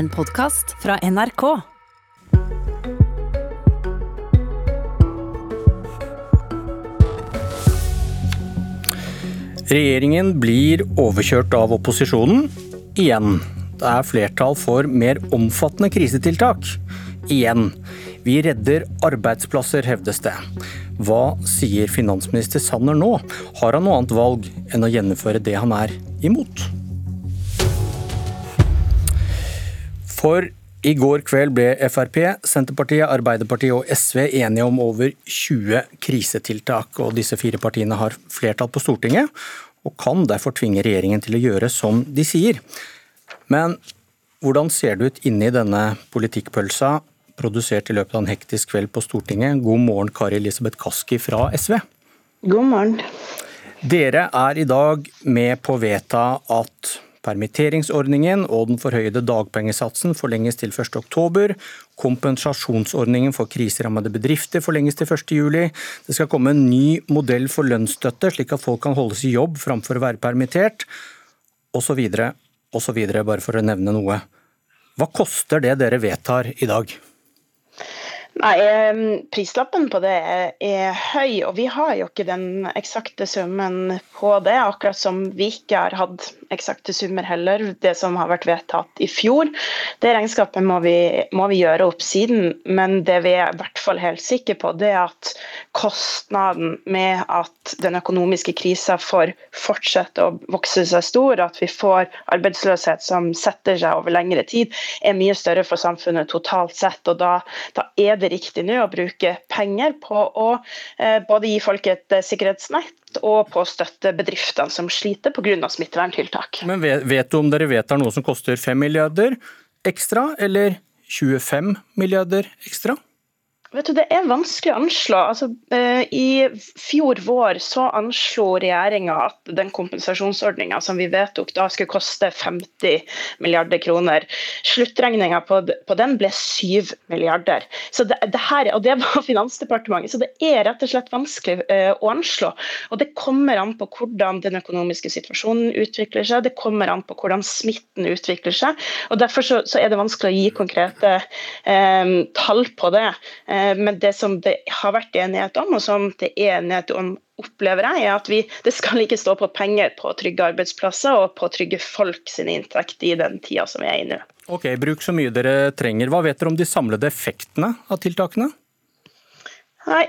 En podkast fra NRK. Regjeringen blir overkjørt av opposisjonen igjen. Det er flertall for mer omfattende krisetiltak. Igjen. Vi redder arbeidsplasser, hevdes det. Hva sier finansminister Sanner nå? Har han noe annet valg enn å gjennomføre det han er imot? For i går kveld ble Frp, Senterpartiet, Arbeiderpartiet og SV enige om over 20 krisetiltak. og Disse fire partiene har flertall på Stortinget, og kan derfor tvinge regjeringen til å gjøre som de sier. Men hvordan ser det ut inni denne politikkpølsa, produsert i løpet av en hektisk kveld på Stortinget? God morgen, Kari Elisabeth Kaski fra SV. God morgen. Dere er i dag med på å vedta at Permitteringsordningen og den forhøyede dagpengesatsen forlenges til 1.10. Kompensasjonsordningen for kriserammede bedrifter forlenges til 1.7. Det skal komme en ny modell for lønnsstøtte, slik at folk kan holdes i jobb framfor å være permittert, osv. osv. Bare for å nevne noe. Hva koster det dere vedtar i dag? Nei, Prislappen på det er høy, og vi har jo ikke den eksakte summen på det. Akkurat som vi ikke har hatt eksakte summer heller, det som har vært vedtatt i fjor. Det regnskapet må vi, må vi gjøre opp siden, men det vi er i hvert fall helt sikre på, det er at kostnaden med at den økonomiske krisa får fortsette å vokse seg stor, at vi får arbeidsløshet som setter seg over lengre tid, er mye større for samfunnet totalt sett. og Da, da er det riktig nå å bruke penger på å eh, både gi folk et eh, sikkerhetsnett og på å støtte bedriftene som sliter pga. smitteverntiltak. Men vet, du om dere vedtar noe som koster 5 milliarder ekstra, eller 25 milliarder ekstra? Vet du, Det er vanskelig å anslå. Altså, eh, I fjor vår så anslo regjeringa at den kompensasjonsordninga som vi vedtok da skulle koste 50 milliarder kroner. Sluttregninga på, på, den ble 7 milliarder. Så det, det her, og det var Finansdepartementet. Så det er rett og slett vanskelig eh, å anslå. Og Det kommer an på hvordan den økonomiske situasjonen utvikler seg, det kommer an på hvordan smitten utvikler seg. og Derfor så, så er det vanskelig å gi konkrete eh, tall på det. Eh, men det som det har vært enighet om, og som det er enighet om, opplever jeg, er at vi, det skal ikke stå på penger på trygge arbeidsplasser og på trygge folk sin inntekt i den tida som vi er i nå. Ok, Bruk så mye dere trenger. Hva vet dere om de samlede effektene av tiltakene? Nei,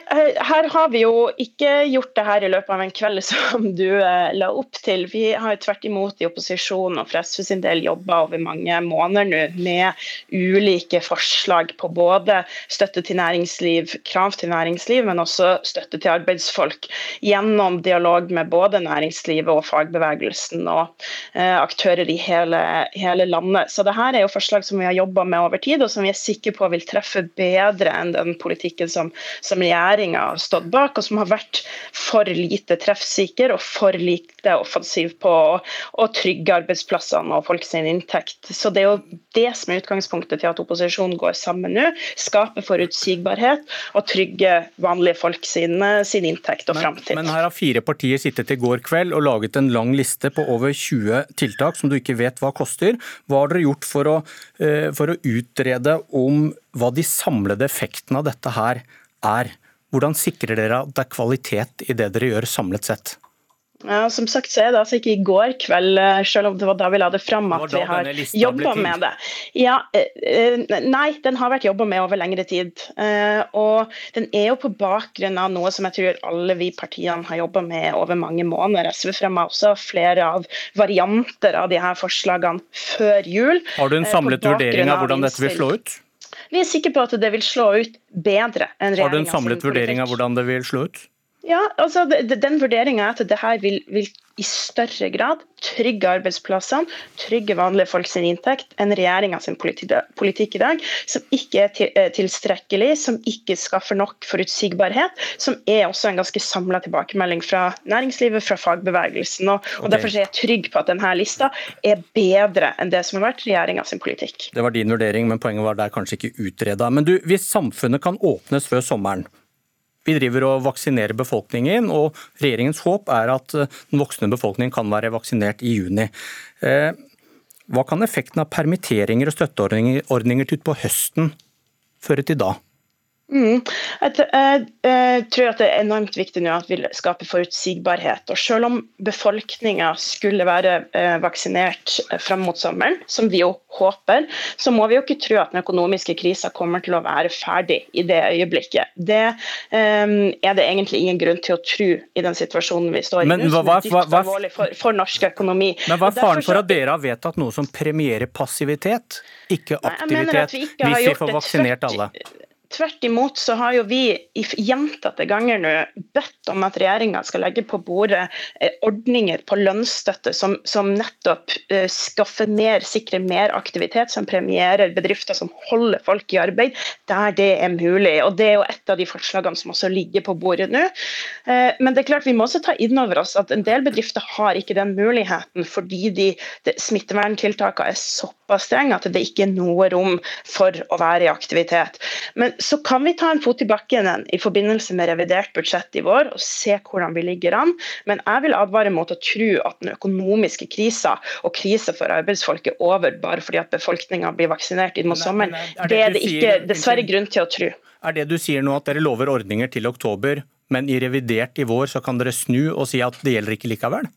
Her har vi jo ikke gjort det her i løpet av en kveld som du eh, la opp til. Vi har jo tvert imot i opposisjon og for SV sin del jobba over mange måneder nå med ulike forslag på både støtte til næringsliv, krav til næringsliv, men også støtte til arbeidsfolk. Gjennom dialog med både næringslivet og fagbevegelsen og eh, aktører i hele, hele, landet. Så det her er jo forslag som vi har jobba med over tid, og som vi er sikre på vil treffe bedre enn den politikken som, som regjeringa har stått bak, og som har vært for lite treffsikker og for lite offensiv på å, trygge arbeidsplassene og folk sin inntekt. Så Det er jo det som er utgangspunktet til at opposisjonen går sammen nå. Skape forutsigbarhet og trygge vanlige folk sin, sin inntekt og framtid. Men, men her har fire partier sittet i går kveld og laget en lang liste på over 20 tiltak som du ikke vet hva koster. Hva har dere gjort for å, eh, for å utrede om hva de samlede effektene av dette her er. Hvordan sikrer dere at det er kvalitet i det dere gjør samlet sett? Ja, som sagt så er det altså ikke i går kveld, eh, selv om det var da vi la det fram at vi har jobba med det. Ja, eh, nei, den har vært jobba med over lengre tid. Eh, og den er jo på bakgrunn av noe som jeg tror alle vi partiene har jobba med over mange måneder. SV fremma også flere av varianter av de her forslagene før jul. Har du en samlet vurdering av hvordan dette vil slå ut? Vi er sikre på at det vil slå ut bedre enn regjeringa Har du en samlet vurdering av hvordan det vil slå ut? Ja, altså Den vurderinga er at det her vil, vil, i større grad trygge arbeidsplassene, trygge vanlige folk sin inntekt, enn regjeringa sin politikk i dag, som ikke er eh, tilstrekkelig, som ikke skaffer nok forutsigbarhet, som er også en ganske samla tilbakemelding fra næringslivet, fra fagbevegelsen. Og, og okay. Derfor er jeg trygg på at denne lista er bedre enn det som har vært regjeringa sin politikk. Det var din vurdering, men poenget var der kanskje ikke utreda. Men du, hvis samfunnet kan åpnes før sommeren, vi driver og vaksinerer befolkningen, og regjeringens håp er at eh, den voksne befolkningen kan være vaksinert i juni. Eh, Hva kan effekten av permitteringer og støtteordninger til på høsten føre til da? Mm. Jeg, jeg, jeg, tror at det er enormt viktig nå at vi skaper forutsigbarhet. og Selv om befolkninga skulle være eh, vaksinert fram frem mot sommeren, som vi jo håper, så må vi jo ikke tro at den økonomiske krisa kommer til å være ferdig i det øyeblikket. Det eh, er det egentlig ingen grunn til å tro i den situasjonen vi står i Men, nå, som er dypt alvorlig for, for, norsk økonomi. Men Hva er faren for at dere har vedtatt noe som premierer passivitet, ikke aktivitet, vi hvis vi får vaksinert alle? Tvert imot så har jo vi i gjentatte ganger nå bedt om at regjeringa skal legge på bordet eh, ordninger på lønnsstøtte som, som nettopp uh, skaffer mer, sikrer mer aktivitet, som premierer bedrifter som holder folk i arbeid der det er mulig. Og Det er jo et av de forslagene som også ligger på bordet nå. Uh, men det er klart vi må også ta inn over oss at en del bedrifter har ikke den muligheten fordi de, de smitteverntiltakene er såpass strenge at det ikke er noe rom for å være i aktivitet. Men så kan vi ta en fot i bakken i forbindelse med revidert budsjett i vår og se hvordan vi ligger an. Men jeg vil advare mot å tro at den økonomiske krisa og krisa for arbeidsfolk er over bare fordi at befolkninga blir vaksinert inn mot sommeren. Det er det ikke dessverre grunn til å tro. Er det du sier nå at dere lover ordninger til oktober, men i revidert i vår så kan dere snu og si at det gjelder ikke likevel?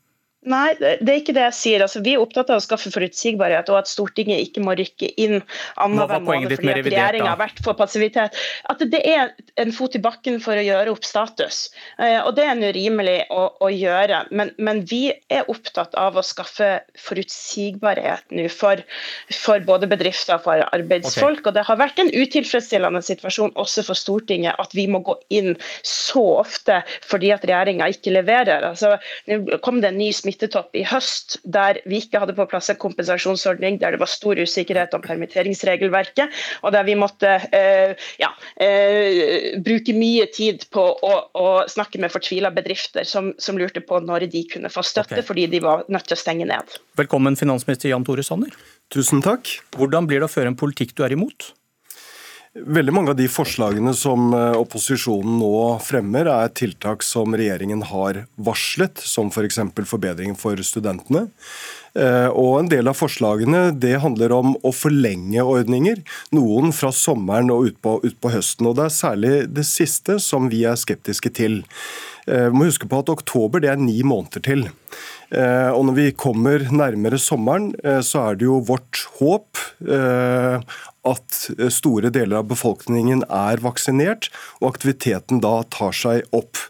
Nei, det er ikke det jeg sier. Altså, vi er opptatt av å skaffe forutsigbarhet, og at Stortinget ikke må rykke inn annenhver måned fordi at regjeringa har vært for passivitet. At det er en fot i bakken for å gjøre opp status. Eh, og det er nå rimelig å, å gjøre. Men, men, vi er opptatt av å skaffe forutsigbarhet nå for, for, både bedrifter og for arbeidsfolk. Okay. Og det har vært en utilfredsstillende situasjon også for Stortinget at vi må gå inn så ofte fordi at regjeringa ikke leverer. Altså, nå kom det en ny smitte smittetopp i høst der vi ikke hadde på plass en kompensasjonsordning, der det var stor usikkerhet om permitteringsregelverket, og der vi måtte eh, ja, eh, bruke mye tid på å, å snakke med fortvila bedrifter som, som, lurte på når de kunne få støtte, okay. fordi de var nødt til å stenge ned. Velkommen, finansminister Jan Tore Sanner. Tusen takk. Hvordan blir det å føre en politikk du er imot? Veldig mange av de forslagene som eh, opposisjonen nå fremmer, er tiltak som regjeringen har varslet, som f.eks. For forbedring for studentene. Eh, og En del av forslagene det handler om å forlenge ordninger, noen fra sommeren og ut på, ut på høsten. og Det er særlig det siste som vi er skeptiske til. Eh, vi må huske på at oktober det er ni måneder til. Og Når vi kommer nærmere sommeren, så er det jo vårt håp at eh, store deler av befolkningen er vaksinert, og aktiviteten da tar seg opp.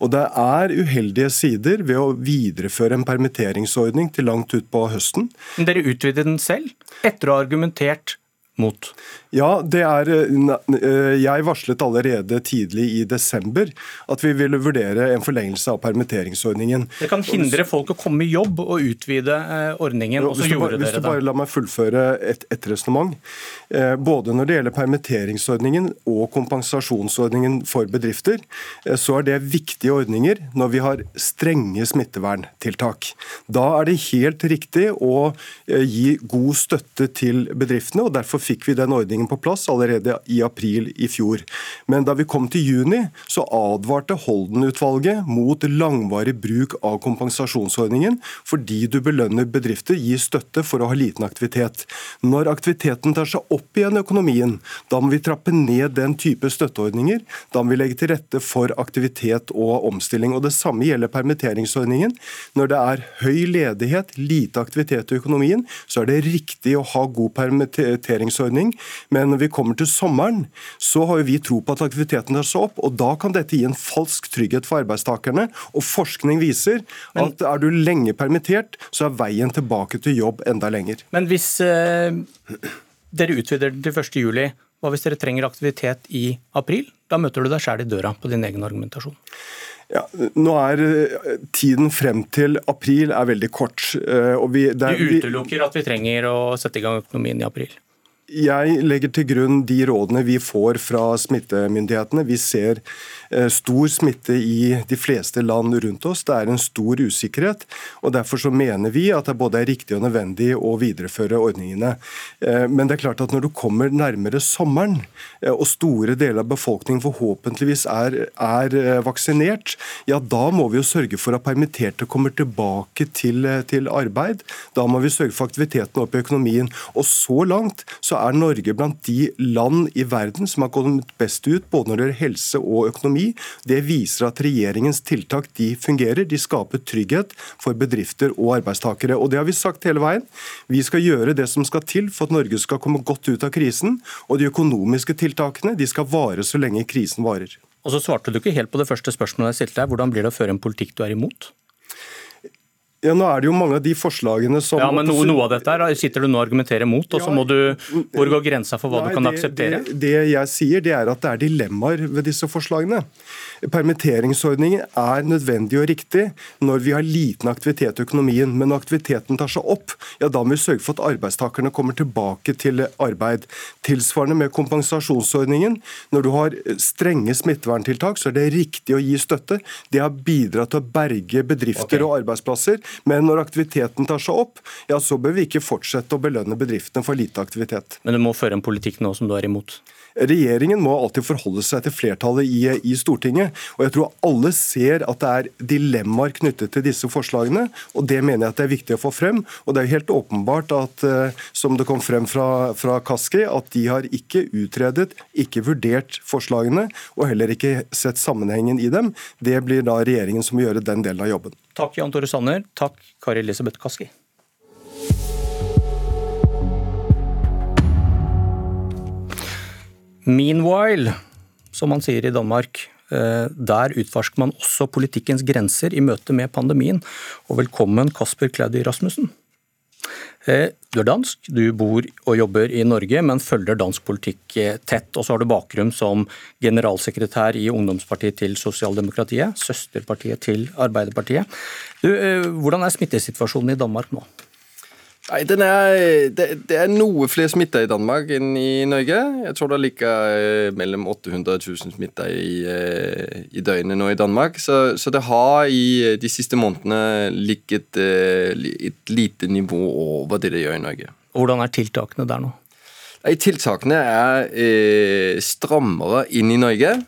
Og Det er uheldige sider ved å videreføre en permitteringsordning til langt utpå høsten. Men dere utvider den selv, etter å ha argumentert mot? Ja, det er, eh, Jeg varslet allerede tidlig i desember at vi ville vurdere en forlengelse av permitteringsordningen. Det kan hindre folk å komme i jobb og utvide eh, ordningen, og så gjorde dere det. Hvis du bare la meg fullføre et, et resonnement. Eh, både når det gjelder permitteringsordningen og kompensasjonsordningen for bedrifter, så er det viktige ordninger når vi har strenge smitteverntiltak. Da er det helt riktig å gi god støtte til bedriftene, og derfor fikk vi den ordningen på plass allerede i april i fjor. Men da vi kom til juni, så advarte Holden-utvalget mot langvarig bruk av kompensasjonsordningen, fordi du belønner bedrifter, gir støtte for å ha liten aktivitet. Når aktiviteten tar seg opp igjen i økonomien, da må vi trappe ned den type støtteordninger. Da må vi legge til rette for aktivitet og omstilling. Og Det samme gjelder permitteringsordningen. Når det er høy ledighet, lite aktivitet i økonomien, så er det riktig å ha god permitteringsordning overgangsordning. Men når vi kommer til sommeren, så har vi tro på at aktiviteten tar seg opp. og Da kan dette gi en falsk trygghet for arbeidstakerne. og Forskning viser at er du lenge permittert, så er veien tilbake til jobb enda lenger. Men hvis eh, dere utvider den til 1.7, hva hvis dere trenger aktivitet i april? Da møter du deg sjæl i døra på din egen argumentasjon. Ja, nå er eh, Tiden frem til april er veldig kort. Eh, vi, der, du utelukker at vi trenger å sette i gang økonomien i april? Jeg legger til grunn de rådene vi får fra smittemyndighetene. Vi ser eh, stor smitte i de fleste land rundt oss. Det er en stor usikkerhet. og Derfor så mener vi at det både er riktig og nødvendig å videreføre ordningene. Eh, men det er klart at når du kommer nærmere sommeren, eh, og store deler av befolkningen forhåpentligvis er, er vaksinert, ja da må vi jo sørge for at permitterte kommer tilbake til, til arbeid. Da må vi sørge for aktiviteten opp i økonomien. Og så langt så så er Norge blant de land i verden som har kommet best ut både når det gjelder helse og økonomi. Det viser at regjeringens tiltak de fungerer. De skaper trygghet for bedrifter og arbeidstakere. Og Det har vi sagt hele veien. Vi skal gjøre det som skal til for at Norge skal komme godt ut av krisen. Og de økonomiske tiltakene de skal vare så lenge krisen varer. Og så svarte du ikke helt på det første spørsmålet jeg stilte deg. Hvordan blir det å føre en politikk du er imot? Ja, nå er det jo mange av de forslagene som... Ja, men Noe, noe av dette her sitter du nå og argumenterer mot, og så må du Hvor går grensa for hva Nei, du kan det, akseptere? Det, det, jeg sier, det er at det er dilemmaer ved disse forslagene. Permitteringsordningen er nødvendig og riktig når vi har liten aktivitet i økonomien. Men når aktiviteten tar seg opp, ja da må vi sørge for at arbeidstakerne kommer tilbake til arbeid. Tilsvarende med kompensasjonsordningen. Når du har strenge smitteverntiltak, så er det riktig å gi støtte. Det har bidratt til å berge bedrifter okay. og arbeidsplasser. Men når aktiviteten tar seg opp, ja så bør vi ikke fortsette å belønne bedriftene for lite aktivitet. Men du må føre en politikk nå som du er imot? Regjeringen må alltid forholde seg til flertallet i, i, Stortinget. og Jeg tror alle ser at det er dilemmaer knyttet til disse forslagene. og Det mener jeg at det er viktig å få frem. og Det er jo helt åpenbart at, eh, som det kom frem fra, fra Kaski, at de har ikke utredet, ikke vurdert forslagene, og heller ikke sett sammenhengen i dem. Det blir da regjeringen som må gjøre den delen av jobben. Takk Jan Tore Sanner. Takk Kari Elisabeth Kaski. Meanwhile, som man sier i Danmark, eh, der utforsker man også politikkens grenser i møte med pandemien. Og velkommen Kasper Klaudi Rasmussen. Eh, du er dansk, du bor og jobber i Norge, men følger dansk politikk eh, tett. Og så har du bakgrunn som generalsekretær i ungdomspartiet til Sosialdemokratiet, søsterpartiet til Arbeiderpartiet. Du, hvordan er smittesituasjonen i Danmark nå? Nei, er, det, det, er noe flere smitta i Danmark enn i Norge. Jeg tror det er like mellom 800 000 smitta i, eh, i, døgnet nå i Danmark. Så, så, det har i eh, de siste månedene ligget et lite nivå over det det gjør i Norge. Hvordan er tiltakene der nå? Nei, tiltakene er eh, strammere inn i Norge.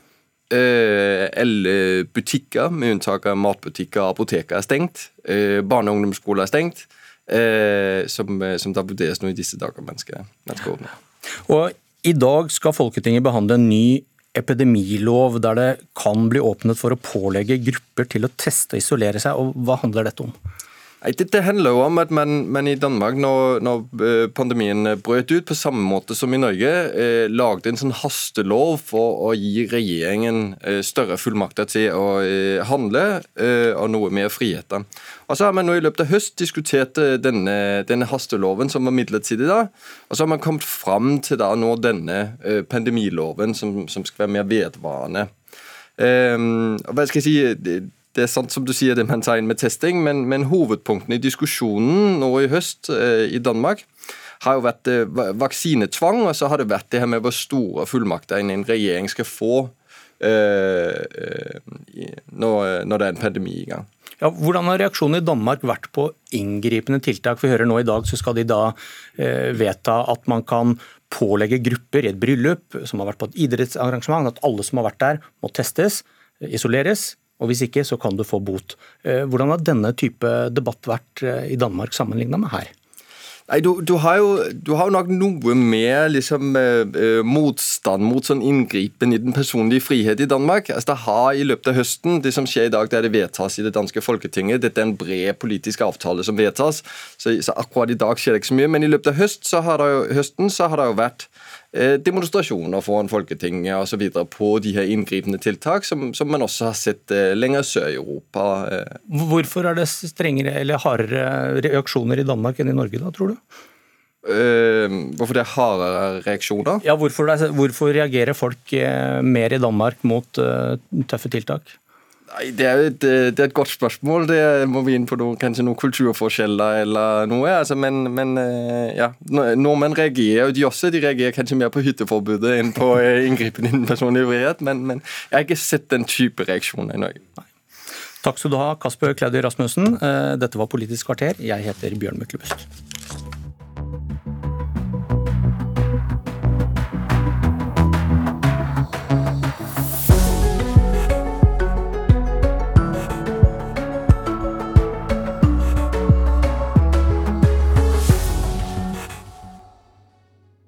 Eh, alle butikker, med unntak av matbutikker og apoteker, er stengt. Eh, barne- og ungdomsskoler er stengt eh, som, eh, som, da vurderes nå i disse dager mennesker, åpne. Og I dag skal Folketinget behandle en ny epidemilov der det kan bli åpnet for å pålegge grupper til å teste og isolere seg. og Hva handler dette om? Det, handler jo om at man, man i Danmark, når, når, eh, pandemien brøt ut, på samme måte som i Norge, eh, lagde en sånn hastelov for å gi regjeringen eh, større fullmakter til å eh, handle eh, og noe mer friheter. Og så har man nå i løpet av høst diskutert eh, denne, denne hasteloven som var midlertidig. da, Og så har man kommet fram til da nå denne pandemiloven som, som skal være mer vedvarende. Um, hva skal jeg si, det er sant som du sier det man tar inn med testing, men, men hovedpunktene i diskusjonen nå i høst eh, i Danmark har jo vært eh, vaksinetvang, og så har det vært det her med hvor store fullmakter en regjering skal få eh, eh når, når, det er en pandemi i gang. Ja, hvordan har reaksjonen i Danmark vært på inngripende tiltak? Vi hører nå i dag så skal de da eh, vedta at man kan pålegge grupper i et bryllup som har vært på et idrettsarrangement, at alle som har vært der må testes, isoleres, og Hvis ikke, så kan du få bot. Eh, hvordan har denne type debatt vært eh, i Danmark sammenlignet med her? Nei, du, du, har jo, du, har jo, nok noe mer liksom, eh, motstand mot sånn inngripen i den personlige frihet i Danmark. Altså, det har i løpet av høsten, Det som skjer i dag, det er det vedtas i det danske folketinget. Dette er en bred politisk avtale som vedtas, så, så akkurat i dag skjer det ikke så mye. Men i løpet av høst, så har det jo, høsten så har det jo vært Eh, demonstrasjoner foran Folketinget osv. på de her inngripende tiltak, som, som, man også har sett eh, lenger sør i Europa. Eh. Hvorfor er det strengere eller hardere reaksjoner i Danmark enn i Norge, da, tror du? hvorfor det er hardere reaksjoner? Ja, hvorfor, hvorfor reagerer folk mer i Danmark mot tøffe tiltak? Nei, det er, et, eh, det er, et, godt spørsmål. Det må vi inn på noe, kanskje noen kulturforskjeller eller noe. Altså, men, men, eh, ja, nordmenn reagerer jo også. De reagerer kanskje mer på hytteforbudet enn på eh, inngripen i den personlige frihet. Men, men, jeg har ikke sett den type reaksjoner i Norge. Nei. Takk skal du ha, Kasper Klaudi Rasmussen. Dette var Politisk kvarter. Jeg heter Bjørn Myklebust.